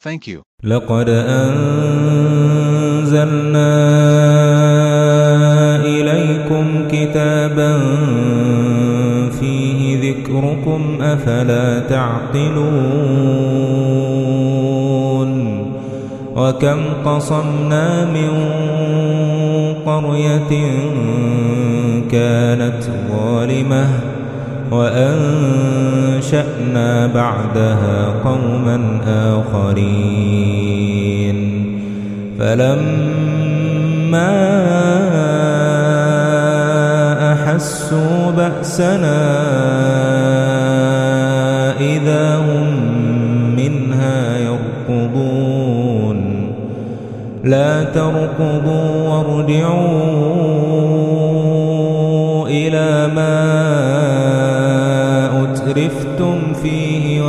Thank you. لقد أنزلنا إليكم كتابا فيه ذكركم أفلا تعقلون وكم قصمنا من قرية كانت ظالمة وأنشأنا بعدها قوما آخرين. فلما أحسوا بأسنا إذا هم منها يركضون. لا تركضوا وارجعوا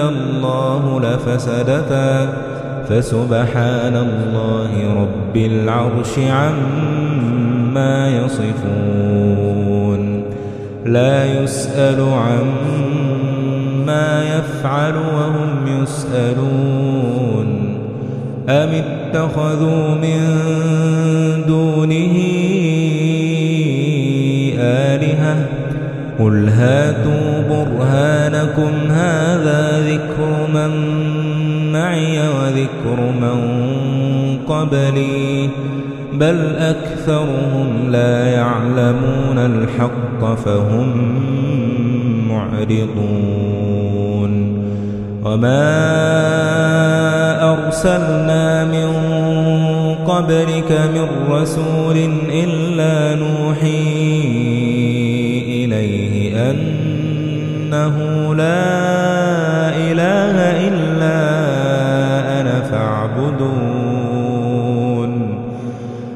الله لفسدتا فسبحان الله رب العرش عما يصفون لا يسأل عما يفعل وهم يسألون أم اتخذوا من دونه آلهة قل هاتوا وذكر من قبلي بل أكثرهم لا يعلمون الحق فهم معرضون. وما أرسلنا من قبلك من رسول إلا نوحي إليه أنه لا إله إلا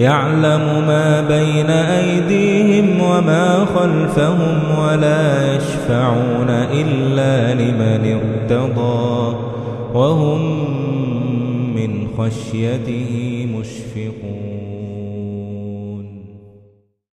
يعلم ما بين أيديهم وما خلفهم ولا يشفعون إلا لمن ارتضى وهم من خشيته مشفقون